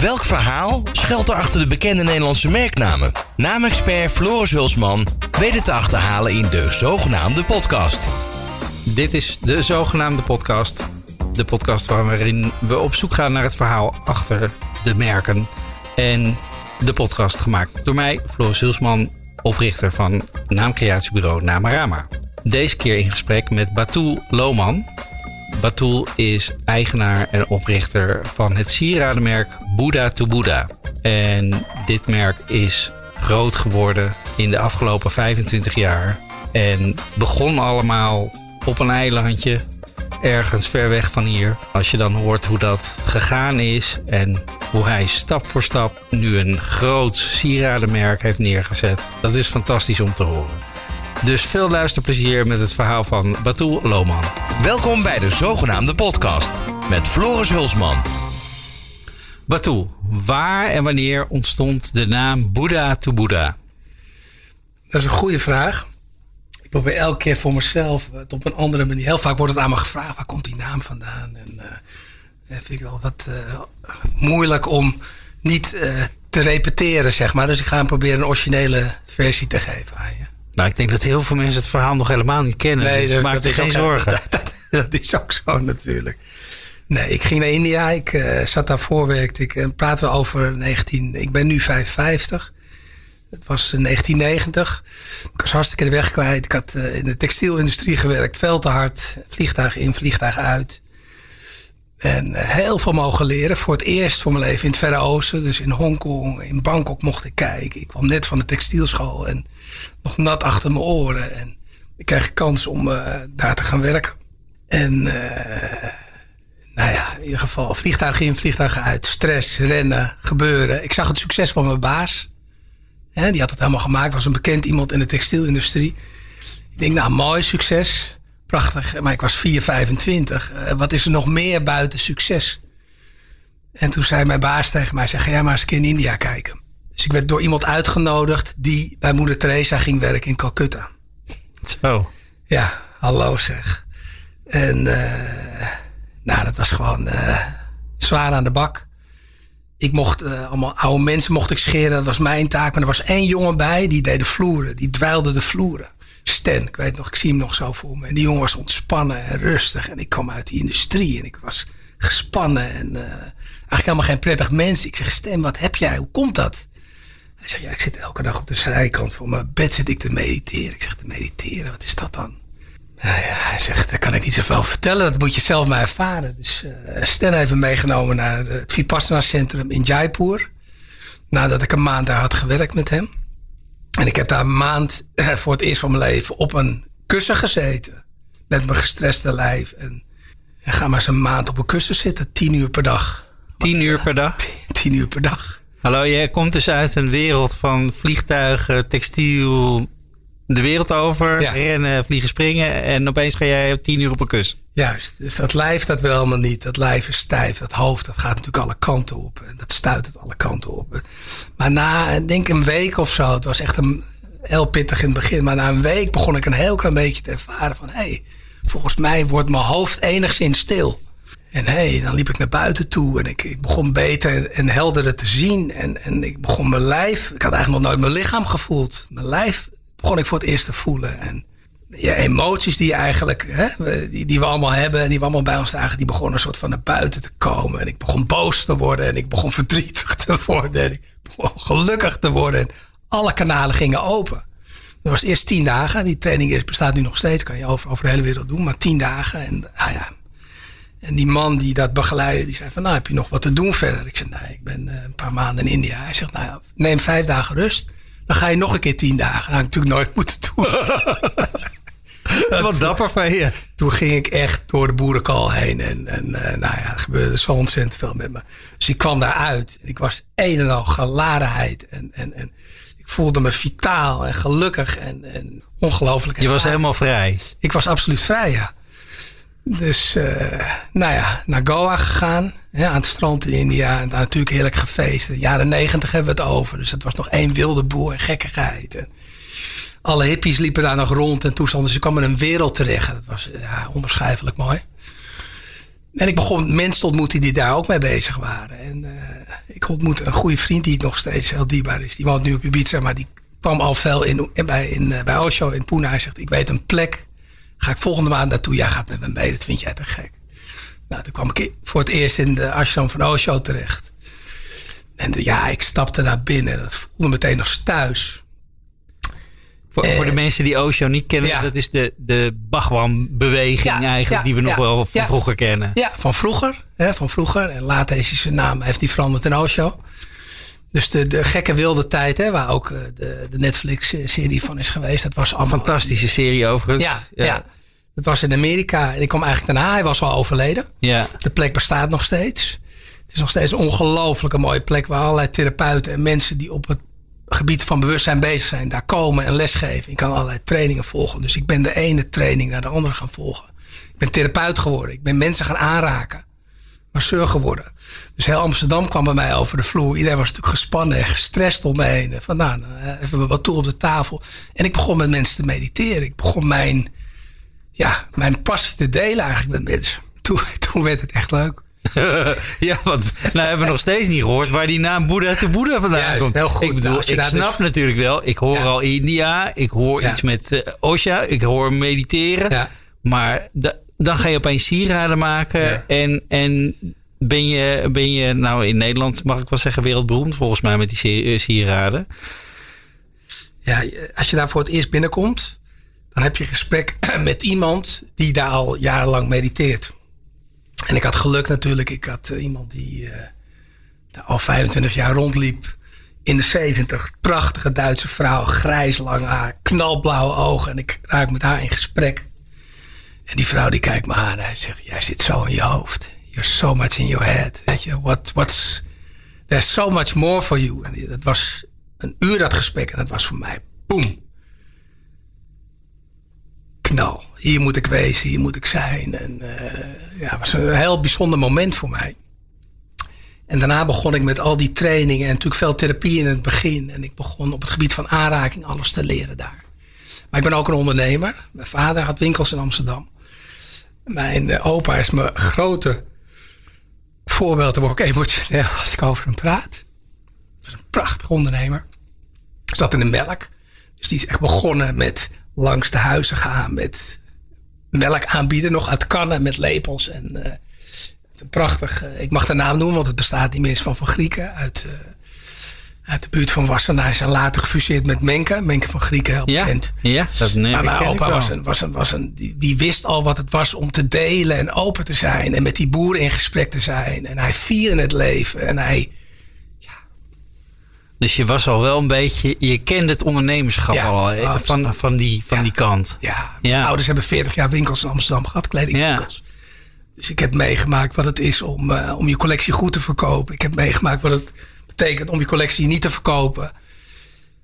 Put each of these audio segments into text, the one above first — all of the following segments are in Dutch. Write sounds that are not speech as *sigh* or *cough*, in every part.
Welk verhaal schuilt er achter de bekende Nederlandse merknamen? Naamexpert Floris Hulsman weet het te achterhalen in de zogenaamde podcast. Dit is de zogenaamde podcast. De podcast waarin we op zoek gaan naar het verhaal achter de merken. En de podcast gemaakt door mij, Floris Hulsman, oprichter van naamcreatiebureau Namarama. Deze keer in gesprek met Batul Lohman. Batul is eigenaar en oprichter van het sieradenmerk Buddha to Buddha. En dit merk is groot geworden in de afgelopen 25 jaar. En begon allemaal op een eilandje ergens ver weg van hier. Als je dan hoort hoe dat gegaan is en hoe hij stap voor stap nu een groot sieradenmerk heeft neergezet. Dat is fantastisch om te horen. Dus veel luisterplezier met het verhaal van Batul Lohman. Welkom bij de zogenaamde podcast met Floris Hulsman. Batul, waar en wanneer ontstond de naam Buddha to Buddha? Dat is een goede vraag. Ik probeer elke keer voor mezelf het op een andere manier. Heel vaak wordt het aan me gevraagd: waar komt die naam vandaan? En uh, vind ik altijd uh, moeilijk om niet uh, te repeteren, zeg maar. Dus ik ga hem proberen een originele versie te geven aan je. Nou, ik denk dat heel veel mensen het verhaal nog helemaal niet kennen. Nee, dus maak je geen zorgen. Dat, *laughs* dat, dat, is ook zo natuurlijk. Nee, ik ging naar India. Ik uh, zat daarvoor, werkte ik. En praten we over 19... Ik ben nu 55. Het was 1990. Ik was hartstikke de weg kwijt. Ik had uh, in de textielindustrie gewerkt. Veel te hard. Vliegtuig in, vliegtuig uit. En uh, heel veel mogen leren. Voor het eerst voor mijn leven in het Verre Oosten. Dus in Hongkong, in Bangkok mocht ik kijken. Ik kwam net van de textielschool. En nog nat achter mijn oren. En ik kreeg kans om uh, daar te gaan werken. En nou ja, in ieder geval vliegtuig in, vliegtuig uit. Stress, rennen, gebeuren. Ik zag het succes van mijn baas. He, die had het helemaal gemaakt. Was een bekend iemand in de textielindustrie. Ik denk, nou, mooi succes. Prachtig. Maar ik was 4, 25. Uh, wat is er nog meer buiten succes? En toen zei mijn baas tegen mij, zeg, ga jij maar eens een keer in India kijken. Dus ik werd door iemand uitgenodigd die bij moeder Teresa ging werken in Calcutta. Zo. Ja, hallo zeg. En uh, nou, dat was gewoon uh, zwaar aan de bak. Ik mocht uh, allemaal oude mensen mocht ik scheren. Dat was mijn taak. Maar er was één jongen bij die deed de vloeren. Die dweilde de vloeren. Stan, ik weet nog, ik zie hem nog zo voor me. En die jongen was ontspannen en rustig. En ik kwam uit die industrie en ik was gespannen. En uh, eigenlijk helemaal geen prettig mens. Ik zeg, Stan, wat heb jij? Hoe komt dat? Hij zei, ja, ik zit elke dag op de zijkant van mijn bed zit ik te mediteren. Ik zeg, te mediteren, wat is dat dan? Ja, hij zegt, daar kan ik niet zoveel vertellen. Dat moet je zelf maar ervaren. Dus uh, Stan heeft me meegenomen naar het Vipassana Centrum in Jaipur. Nadat ik een maand daar had gewerkt met hem. En ik heb daar een maand uh, voor het eerst van mijn leven op een kussen gezeten. Met mijn gestreste lijf. En, en ga maar eens een maand op een kussen zitten. Tien uur per dag. Tien uur per dag? Tien, *laughs* tien uur per dag. Hallo, jij komt dus uit een wereld van vliegtuigen, textiel, de wereld over, ja. rennen, vliegen, springen. En opeens ga jij tien uur op een kus. Juist, dus dat lijf dat wil helemaal niet. Dat lijf is stijf, dat hoofd dat gaat natuurlijk alle kanten op. En dat stuit het alle kanten op. Maar na, denk een week of zo, het was echt een, heel pittig in het begin. Maar na een week begon ik een heel klein beetje te ervaren van... hé, hey, volgens mij wordt mijn hoofd enigszins stil. En hé, hey, dan liep ik naar buiten toe en ik, ik, begon beter en helderder te zien. En, en ik begon mijn lijf, ik had eigenlijk nog nooit mijn lichaam gevoeld. Mijn lijf begon ik voor het eerst te voelen. En ja, emoties die eigenlijk, hè, die, we allemaal hebben en die we allemaal bij ons dragen, die begonnen een soort van naar buiten te komen. En ik begon boos te worden en ik begon verdrietig te worden. En ik begon gelukkig te worden. En alle kanalen gingen open. Dat was eerst tien dagen. Die training bestaat nu nog steeds. Kan je over, over de hele wereld doen. Maar tien dagen. En, ah ja. en die man die dat begeleidde, die zei van, nou heb je nog wat te doen verder? Ik zei, nee, ik ben een paar maanden in India. Hij zegt, nou neem vijf dagen rust. Dan ga je nog een keer tien dagen. Dat had ik natuurlijk nooit moeten doen. *laughs* *laughs* Wat dapper van je. Toen ging ik echt door de boerenkal heen. En, en uh, nou ja, er gebeurde zo ontzettend veel met me. Dus ik kwam daaruit. Ik was een en al geladenheid. En, en, en ik voelde me vitaal en gelukkig en, en ongelooflijk. Je was helemaal vrij. Ik was absoluut vrij, ja. Dus, uh, nou ja, naar Goa gegaan. Ja, aan het strand in India. En daar natuurlijk heerlijk gefeest. De jaren negentig hebben we het over. Dus het was nog één wilde boer en gekkigheid. En alle hippies liepen daar nog rond en toestanden. Dus ik kwam in een wereld terecht. Dat was ja, onbeschrijfelijk mooi. En ik begon mensen te ontmoeten die daar ook mee bezig waren. En uh, ik ontmoette een goede vriend die nog steeds heel dierbaar is. Die woont nu op Ibiza, maar die kwam al veel in, bij, in, uh, bij Osho in Pune. Hij zegt, ik weet een plek. Ga ik volgende maand naartoe. Jij gaat met me mee. Dat vind jij te gek. Nou, toen kwam ik voor het eerst in de ashram van Osho terecht. En ja, ik stapte daar binnen. Dat voelde meteen als thuis. Voor, voor de Eh, mensen die Osho niet kennen, ja. dat is de, de Bhagwan-beweging Ja, eigenlijk, die we nog wel van vroeger kennen. Ja, van vroeger. Hè, van vroeger. En later is hij zijn naam heeft hij veranderd in Osho. Dus de, de gekke wilde tijd, hè, waar ook eh, de, de Netflix-serie van is geweest. Dat was allemaal... Fantastische serie overigens. Ja, ja. Dat was in Amerika. En ik kwam eigenlijk daarna. Hij was al overleden. Ja. De plek bestaat nog steeds. Het is nog steeds een ongelooflijke mooie plek waar allerlei therapeuten en mensen die op het gebied van bewustzijn bezig zijn, daar komen en lesgeven. Ik kan allerlei trainingen volgen. Dus ik ben de ene training naar de andere gaan volgen. Ik ben therapeut geworden. Ik ben mensen gaan aanraken. Masseur geworden. Dus heel Amsterdam kwam bij mij over de vloer. Iedereen was natuurlijk gespannen en gestrest om me heen. Van nou, nou, even wat toe op de tafel. En ik begon met mensen te mediteren. Ik begon mijn, ja, mijn passie te delen eigenlijk met mensen. Toen, *laughs* toen werd het echt leuk. *laughs* ja, want nou hebben we nog steeds niet gehoord waar die naam Boeddha te Boeddha vandaan Juist, komt. heel goed. Ik bedoel, Nou, ik daar dus- snap natuurlijk wel. Ik hoor Ja. al India, ik hoor Ja. iets met eh, Osha, ik hoor mediteren. Ja. Maar da- dan ga je opeens sieraden maken en, en ben, je, ben je, nou in Nederland mag ik wel zeggen, wereldberoemd volgens mij met die eh, sieraden. Ja, als je daar voor het eerst binnenkomt, dan heb je gesprek *clears throat* met iemand die daar al jarenlang mediteert. En ik had geluk natuurlijk. Ik had eh, iemand die eh, al 25 jaar rondliep. In de 70. Prachtige Duitse vrouw. Grijs lang haar. Knalblauwe ogen. En ik raak met haar in gesprek. En die vrouw die kijkt me aan. En zegt, jij zit zo in je hoofd. You're so much in your head. Weet je, what, what's... There's so much more for you. En dat was een uur dat gesprek. En dat was voor mij, boem. Knal. Hier moet ik wezen, hier moet ik zijn. En eh, ja, het was een heel bijzonder moment voor mij. En daarna begon ik met al die trainingen en natuurlijk veel therapie in het begin. En ik begon op het gebied van aanraking alles te leren daar. Maar ik ben ook een ondernemer. Mijn vader had winkels in Amsterdam. Mijn eh, opa is mijn grote voorbeeld. Daar word emotioneel als ik over hem praat. Een prachtig ondernemer. Zat in de melk. Dus die is echt begonnen met langs de huizen gaan. Met melk aanbieden, nog uit kannen met lepels. En eh, een prachtig, eh, ik mag de naam noemen, want het bestaat niet meer van Van Grieken. Uit, eh, uit de buurt van Wassenaar. Is later gefuseerd met Menke. Menke van Grieken, heel Ja, bekend. ja dat nee, Maar mijn opa was een, was een, was een, die, die wist al wat het was om te delen en open te zijn. En met die boeren in gesprek te zijn. En hij vierde het leven. En hij, Dus je was al wel een beetje, je kende het ondernemerschap Ja, al absoluut. van, van, die, van Ja. die kant. ja, mijn ouders hebben 40 jaar winkels in Amsterdam gehad, kledingwinkels. Dus ik heb meegemaakt wat het is om, eh, om je collectie goed te verkopen. Ik heb meegemaakt wat het betekent om je collectie niet te verkopen.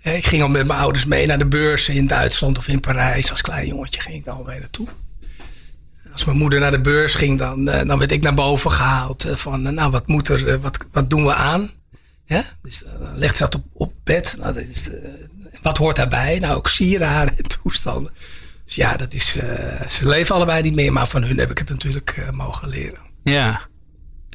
Ik ging al met mijn ouders mee naar de beurzen in Duitsland of in Parijs. Als klein jongetje ging ik daar al mee naartoe. Als mijn moeder naar de beurs ging, dan, eh, dan werd ik naar boven gehaald. eh, Van, nou, wat, moet er, wat, wat doen we aan? Hè? Dus eh, dan legt ze dat op, op bed. Nou, dat is de- wat hoort daarbij? Nou, ook sieraden en *laughs* toestanden. Dus ja, dat is, eh, ze leven allebei niet meer. Maar van hun heb ik het natuurlijk eh, mogen leren. Ja.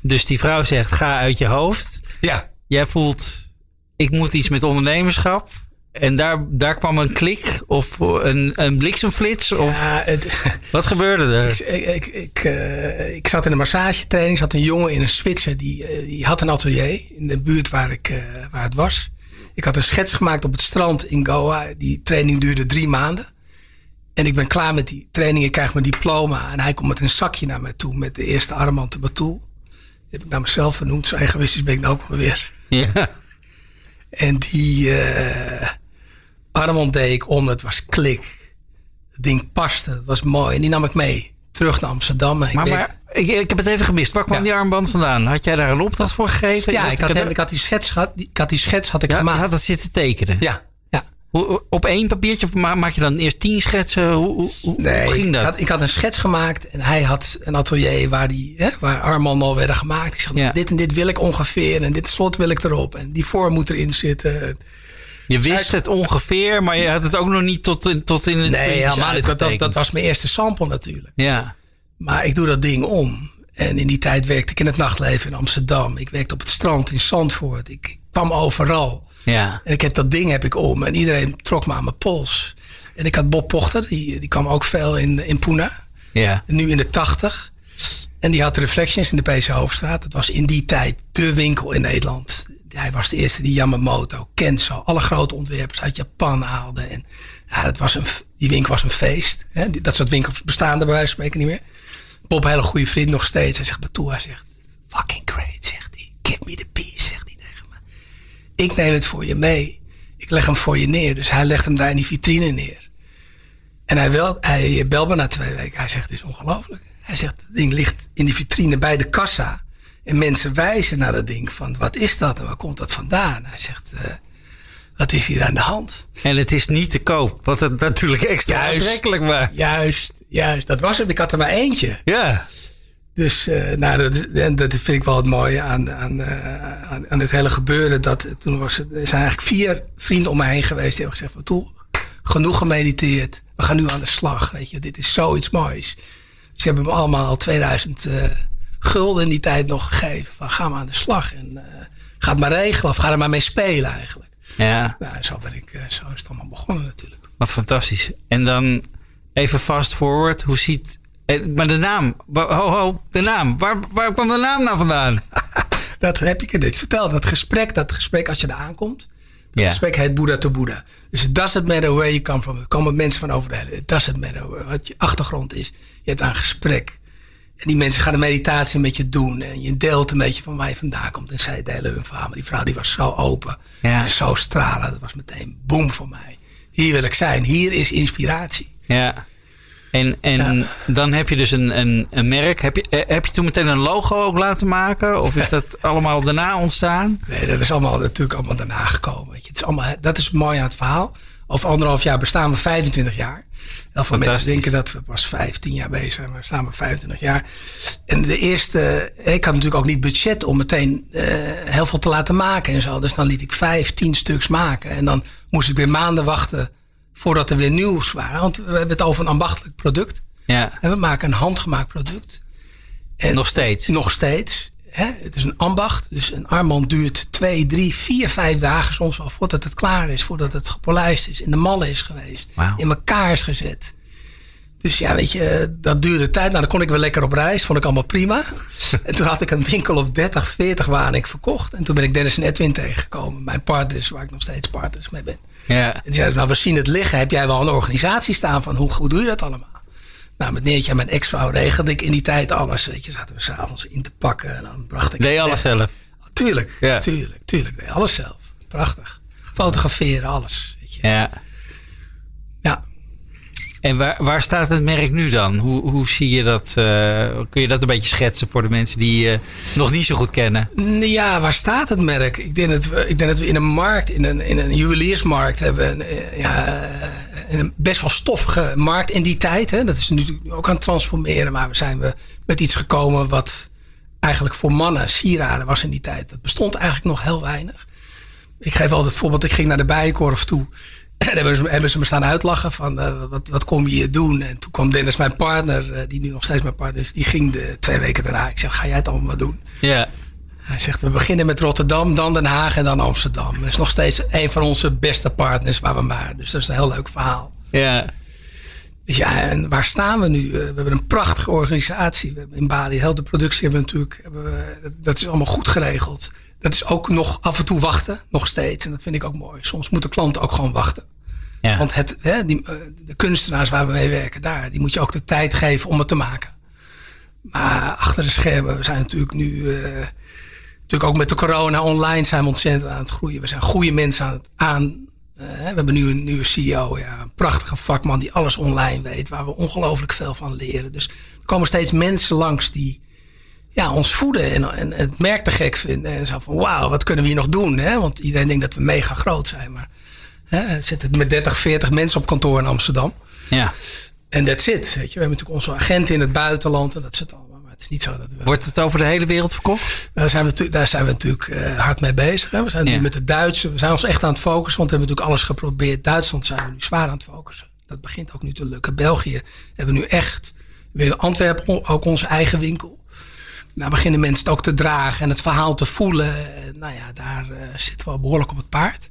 Dus die vrouw zegt, ga uit je hoofd. Ja, Jij voelt, ik moet iets met ondernemerschap. En daar, daar kwam een klik of een, een bliksemflits. Of ja het, wat gebeurde er? ik, ik, ik, eh, ik zat in een massagetraining. zat een jongen in een Zwitser. Die, eh, die had een atelier in de buurt waar, ik, eh, waar het was. Ik had een schets gemaakt op het strand in Goa. Die training duurde drie maanden. En ik ben klaar met die training. Ik krijg mijn diploma. En hij komt met een zakje naar mij toe. Met de eerste armband de Batoel. Die heb ik naar mezelf vernoemd. Zo egoïstisch ben ik nou ook weer. Ja. En die armband deed ik om. Het was klik. Het ding paste. Het was mooi. En die nam ik mee. Terug naar Amsterdam. Ik Maar, weet- maar ik, ik heb het even gemist. Waar kwam Ja. die armband vandaan? Had jij daar een opdracht voor gegeven? ja, ik had, hem, cadeau? ik had die schets gehad. die- Ik had die schets had ik Ja, je gemaakt. had dat zitten tekenen. Ja, ja. Hoe- Op één papiertje of maak je dan eerst tien schetsen? Hoe, hoe, hoe Nee, ging dat? Ik had, ik had een schets gemaakt en hij had een atelier waar, die, hè, waar armbanden al werden gemaakt. Ik zei, Ja. dit en dit wil ik ongeveer en dit slot wil ik erop. En die vorm moet erin zitten. Je wist het ongeveer, maar je had het ook nog niet tot, in- tot in het Nee, helemaal niet. Dat, dat, uitgetekend. dat was mijn eerste sample natuurlijk. Ja, Maar ik doe dat ding om. En in die tijd werkte ik in het nachtleven in Amsterdam. Ik werkte op het strand in Zandvoort. Ik, ik kwam overal. Ja. En ik heb dat ding heb ik om. En iedereen trok me aan mijn pols. En ik had Bob Pochter, die, die kwam ook veel in, in Puna. Ja. Nu in de 80. En die had Reflections in de PC Hoofdstraat. Dat was in die tijd de winkel in Nederland. Hij was de eerste die Yamamoto, Kenzo, alle grote ontwerpers uit Japan haalde. En ja, dat was een, die winkel was een feest. Hè? Dat soort winkels bestaan er bij wijze van spreken niet meer. Bob, hele goede vriend nog steeds. Hij zegt, Batoe, hij zegt, fucking great, zegt hij. Give me the peace, zegt hij tegen me. Ik neem het voor je mee. Ik leg hem voor je neer. Dus hij legt hem daar in die vitrine neer. En hij, wel, hij belt me na twee weken. Hij zegt, dit is ongelooflijk. Hij zegt, het ding ligt in die vitrine bij de kassa. En mensen wijzen naar dat ding van, wat is dat en waar komt dat vandaan? Hij zegt, eh, wat is hier aan de hand? En het is niet te koop, wat het natuurlijk extra aantrekkelijk maakt. Juist, juist. Dat was het. Ik had er maar eentje. Ja. Dus eh, nou, dat, en dat vind ik wel het mooie aan, aan, eh, aan, aan het hele gebeuren. Dat, toen was het, er zijn eigenlijk vier vrienden om me heen geweest die hebben gezegd: van, Toe, genoeg gemediteerd. We gaan nu aan de slag. Weet je, dit is zoiets moois. Ze hebben me allemaal al 2000 eh, gulden in die tijd nog gegeven. Van ga maar aan de slag en eh, ga het maar regelen of ga er maar mee spelen eigenlijk. Ja, Nou, zo, ben ik, eh, zo is het allemaal begonnen natuurlijk. wat fantastisch. En dan even fast forward. Hoe ziet... eh, Maar de naam, ho ho, de naam. Waar, waar kwam de naam nou vandaan? *laughs* Dat heb ik je dit verteld. Dat gesprek, dat gesprek als je daar aankomt. Dat gesprek heet Boeddha to Boeddha. Dus it doesn't matter where you come from. Er komen mensen van over de hele. It doesn't matter wat je achtergrond is. Je hebt daar een gesprek. En die mensen gaan de meditatie met je doen. En je deelt een beetje van waar je vandaan komt. En zij delen hun verhaal. Maar die vrouw die was zo open. Ja. En zo stralen. Dat was meteen boom voor mij. Hier wil ik zijn. Hier is inspiratie. Ja. En, en dan heb je dus een, een, een merk. Heb je, eh, heb je toen meteen een logo ook laten maken? Of is dat *laughs* allemaal daarna ontstaan? Nee, dat is allemaal natuurlijk allemaal daarna gekomen. Weet je. Het is allemaal, dat is mooi aan het verhaal. Over anderhalf jaar bestaan we 25 jaar. Heel veel mensen denken dat we pas 15 jaar bezig zijn, maar we staan we 25 jaar. En de eerste, ik had natuurlijk ook niet budget om meteen eh, heel veel te laten maken en zo. Dus dan liet ik vijf, tien stuks maken. En dan moest ik weer maanden wachten voordat er weer nieuws waren. Want we hebben het over een ambachtelijk product. Ja, En we maken een handgemaakt product. En nog steeds. nog steeds. Hè? Het is een ambacht. Dus een armband duurt twee, drie, vier, vijf dagen soms wel voordat het klaar is. Voordat het gepolijst is. In de mallen is geweest. In elkaar is gezet. Dus ja, weet je, dat duurde tijd. Nou, dan kon ik wel lekker op reis. Vond ik allemaal prima. *laughs* en toen had ik een winkel of 30, 40 waar ik verkocht. En toen ben ik Dennis en Edwin tegengekomen. Mijn partners, waar ik nog steeds partners mee ben. Ja. En die zeiden, nou, we zien het liggen. Heb jij wel een organisatie staan van hoe, hoe doe je dat allemaal? Nou, met Neertje en mijn ex-vrouw regelde ik in die tijd alles. Weet je, zaten we s'avonds in te pakken. En dan bracht ik Deed het alles weg. zelf. Tuurlijk, Ja. tuurlijk, tuurlijk. Deed alles zelf. Prachtig. Fotograferen, alles. Weet je. Ja. Ja. En waar, waar staat het merk nu dan? Hoe, hoe zie je dat? eh, kun je dat een beetje schetsen voor de mensen die je nog niet zo goed kennen? Ja, waar staat het merk? Ik denk dat we, ik denk dat we in een markt, in een, in een juweliersmarkt hebben. eh, Ja, eh, best wel stoffige markt in die tijd. Hè. Dat is nu ook aan het transformeren. Maar we zijn we met iets gekomen wat eigenlijk voor mannen sieraden was in die tijd. Dat bestond eigenlijk nog heel weinig. Ik geef altijd het voorbeeld. Ik ging naar de Bijenkorf toe. *clears throat* En hebben ze, me staan uitlachen van eh, wat, wat kom je hier doen? En toen kwam Dennis, mijn partner, eh, die nu nog steeds mijn partner is, die ging de twee weken daarna. Ik zeg, ga jij het allemaal doen? Ja. Hij zegt, we beginnen met Rotterdam, dan Den Haag en dan Amsterdam. Dat is nog steeds een van onze beste partners waar we maar. Dus dat is een heel leuk verhaal. Ja. Dus ja, en waar staan we nu? Eh, We hebben een prachtige organisatie. We hebben in Bali, heel de productie hebben we natuurlijk, hebben we, dat is allemaal goed geregeld. Dat is ook nog af en toe wachten, nog steeds. En dat vind ik ook mooi. Soms moeten klanten ook gewoon wachten. ja. Want het, hè, die, eh, de kunstenaars waar we mee werken, daar, die moet je ook de tijd geven om het te maken. Maar achter de schermen, we zijn natuurlijk nu, eh, natuurlijk ook met de corona online zijn we ontzettend aan het groeien. We zijn goede mensen aan het aan. eh, we hebben nu een nieuwe CEO, ja, een prachtige vakman die alles online weet, waar we ongelooflijk veel van leren. Dus er komen steeds mensen langs die ja, ons voeden en, en het merk te gek vinden. En zo van, wauw, wat kunnen we hier nog doen? Hè? Want iedereen denkt dat we mega groot zijn, maar Hè, er zitten met 30, 40 mensen op kantoor in Amsterdam. ja. En that's it. Weet je. We hebben natuurlijk onze agenten in het buitenland. En dat zit allemaal. Maar het is niet zo dat we... Wordt het over de hele wereld verkocht? Daar zijn we, natuurlijk- daar zijn we natuurlijk eh, hard mee bezig. Hè. We zijn Ja. nu met de Duitsers. We zijn ons echt aan het focussen. Want we hebben natuurlijk alles geprobeerd. Duitsland zijn we nu zwaar aan het focussen. Dat begint ook nu te lukken. België hebben we nu echt. Weer Antwerpen ook onze eigen winkel. nou beginnen mensen het ook te dragen en het verhaal te voelen. En, nou ja, daar uh, zitten we al behoorlijk op het paard.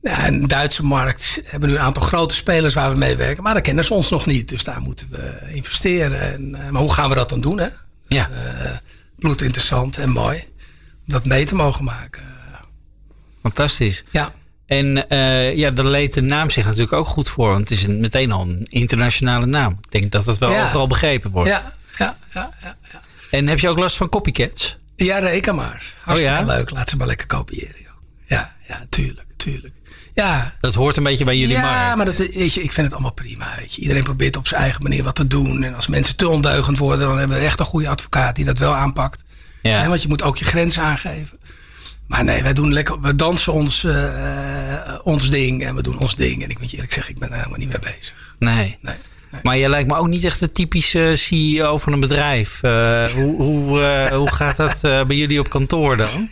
De Duitse markt hebben nu een aantal grote spelers waar we mee werken. Maar daar kennen ze ons nog niet. Dus daar moeten we investeren. En, uh, maar hoe gaan we dat dan doen? Hè? Ja. Uh, bloed interessant en mooi. Om dat mee te mogen maken. Fantastisch. Ja. En uh, ja, daar leed de naam zich natuurlijk ook goed voor. Want het is een, meteen al een internationale naam. Ik denk dat het wel Ja. overal begrepen wordt. Ja, ja, ja, ja, ja. En heb je ook last van copycats? Ja, reken maar. Hartstikke Oh ja? leuk. Laat ze maar lekker kopiëren. Joh. Ja, ja, tuurlijk, tuurlijk. Ja, Dat hoort een beetje bij jullie ja markt. maar dat, weet je, ik vind het allemaal prima. Weet je. Iedereen probeert op zijn eigen manier wat te doen. En als mensen te ondeugend worden, dan hebben we echt een goede advocaat die dat wel aanpakt. ja. Want je moet ook je grenzen aangeven. Maar nee, wij doen lekker, we dansen ons, eh, eh, ons ding en we doen ons ding. En ik moet je eerlijk zeggen, ik ben er helemaal niet mee bezig. Nee. Nee, nee. Maar je lijkt me ook niet echt de typische CEO van een bedrijf. Eh, hoe, hoe, hoe gaat dat bij jullie op kantoor dan? *laughs*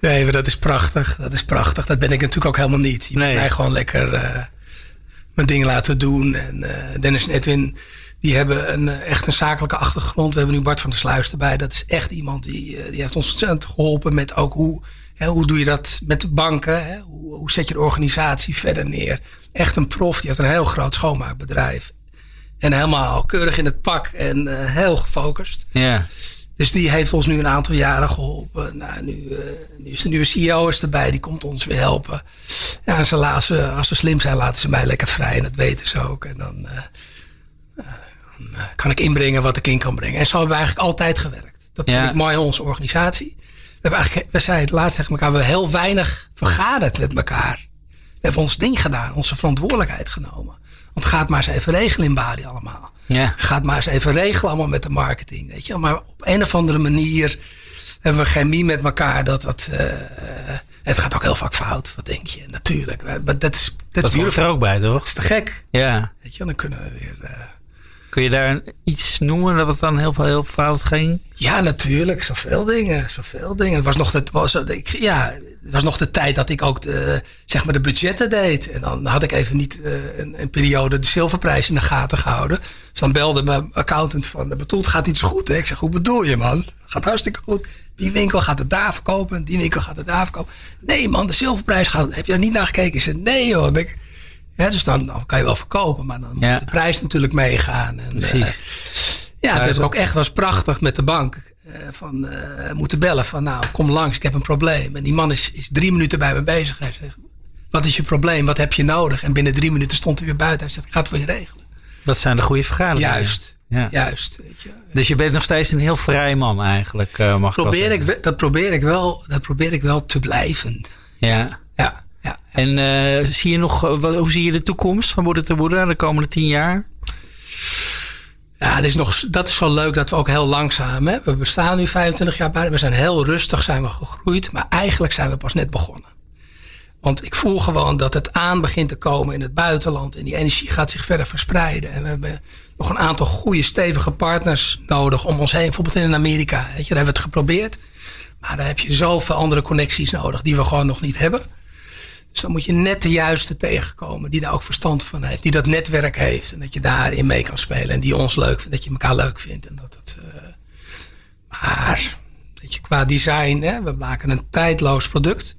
Nee, maar dat is prachtig. Dat is prachtig. Dat ben ik natuurlijk ook helemaal niet. Je Nee. mij gewoon lekker eh, mijn dingen laten doen. En eh, Dennis en Edwin, die hebben een, eh, echt een zakelijke achtergrond. We hebben nu Bart van der Sluis erbij. Dat is echt iemand die, die heeft ons ontzettend geholpen met ook hoe, hè, hoe doe je dat met de banken. Hè? Hoe, hoe zet je de organisatie verder neer. Echt een prof, die heeft een heel groot schoonmaakbedrijf. En helemaal keurig in het pak en heel gefocust. Ja. Dus die heeft ons nu een aantal jaren geholpen. Nou, nu, eh, nu is de nieuwe CEO is erbij, die komt ons weer helpen. Ja, en ze laten, ze- als ze slim zijn, laten ze mij lekker vrij. En dat weten ze ook. En dan, eh, eh, dan, kan ik inbrengen wat ik in kan brengen. En zo hebben we eigenlijk altijd gewerkt. Dat Ja. vind ik mooi aan onze organisatie. We, hebben eigenlijk, we zeiden het laatst tegen elkaar, we hebben heel weinig vergaderd met elkaar. We hebben ons ding gedaan, onze verantwoordelijkheid genomen. Want gaat maar eens even regelen in Bali allemaal. Ja. Gaat maar eens even regelen allemaal met de marketing. Weet je? wel. Maar op een of andere manier hebben we chemie met elkaar. Dat, dat, eh, het gaat ook heel vaak fout. Wat denk je? Natuurlijk. Maar dat is, dat is Dat hoort er ook bij, toch? Dat is te gek. Ja. Weet je? wel. Dan kunnen we weer... eh, Kun je daar iets noemen dat het dan heel, veel, heel fout ging? Ja, natuurlijk. Zoveel dingen. Zoveel dingen. Het was nog de, was, ik, ja, was nog de tijd dat ik ook de, zeg maar de budgetten deed. En dan had ik even niet eh, een, een periode de zilverprijs in de gaten gehouden. Dus dan belde mijn accountant van, bedoel, het gaat niet zo goed. Hè? Ik zeg, hoe bedoel je man? Gaat hartstikke goed. Die winkel gaat het daar verkopen. Die winkel gaat het daar verkopen. Nee man, de zilverprijs gaat, heb je daar niet naar gekeken? Ik zei, nee hoor. Ik, ja, dus dan, dan kan je wel verkopen. Maar dan Ja. moet de prijs natuurlijk meegaan. En, Precies. eh, ja, het ook- ook echt was prachtig met de bank. Eh, van eh, moeten bellen van nou kom langs, ik heb een probleem. En die man is, is drie minuten bij me bezig. Hij zegt, wat is je probleem? Wat heb je nodig? En binnen drie minuten stond hij weer buiten. Hij zegt, ik ga het voor je regelen. Dat zijn de goede vergaderingen. Juist, Ja. juist. Weet je. Dus je bent nog steeds een heel vrij man eigenlijk, eh, mag Probeer ik, dat, probeer ik wel, dat probeer ik wel te blijven. Ja. Ja, ja. En zie je nog, wat- hoe zie je de toekomst van Boerder te Boerder de komende tien jaar? Ja, dat is, nog, dat is zo leuk dat we ook heel langzaam. Hè? We bestaan nu 25 jaar bij. We zijn heel rustig zijn we gegroeid. Maar eigenlijk zijn we pas net begonnen. Want ik voel gewoon dat het aan begint te komen in het buitenland. En die energie gaat zich verder verspreiden. En we hebben nog een aantal goede, stevige partners nodig om ons heen. Bijvoorbeeld in Amerika. Weet je, daar hebben we het geprobeerd. Maar daar heb je zoveel andere connecties nodig die we gewoon nog niet hebben. Dus dan moet je net de juiste tegenkomen die daar ook verstand van heeft. Die dat netwerk heeft. En dat je daarin mee kan spelen. En die ons leuk vindt. Dat je elkaar leuk vindt. En dat het, eh, maar weet je, qua design. Hè, we maken een tijdloos product.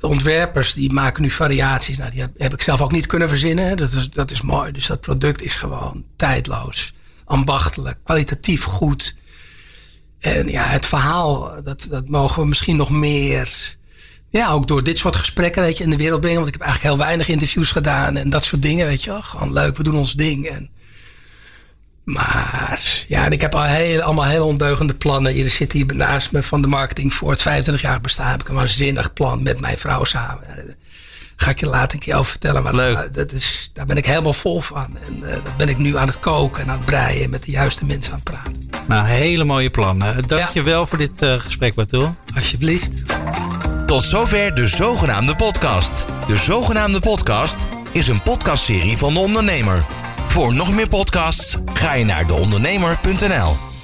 De ontwerpers die maken nu variaties. Nou, die heb, ik zelf ook niet kunnen verzinnen. Dat, is, dat is mooi. Dus dat product is gewoon tijdloos. Ambachtelijk. Kwalitatief goed. En ja, het verhaal, dat, dat mogen we misschien nog meer. Ja, ook door dit soort gesprekken, weet je, in de wereld brengen. Want ik heb eigenlijk heel weinig interviews gedaan en dat soort dingen, weet je wel. Gewoon leuk, we doen ons ding. En, maar ja, en ik heb al heel, allemaal heel ondeugende plannen. Hier zit hier naast me van de marketing voor het 25 jaar bestaan. Heb ik een waanzinnig plan met mijn vrouw samen. Daar Ga ik je later een keer over vertellen. Maar Leuk. Dat, dat is, daar ben ik helemaal vol van. En eh, dat ben ik nu aan het koken en aan het breien. En met de juiste mensen aan het praten. Nou, hele mooie plannen. Dank je wel voor dit eh, gesprek, Batul. Alsjeblieft. Tot zover de zogenaamde podcast. De zogenaamde podcast is een podcastserie van de ondernemer. Voor nog meer podcasts ga je naar deondernemer.nl.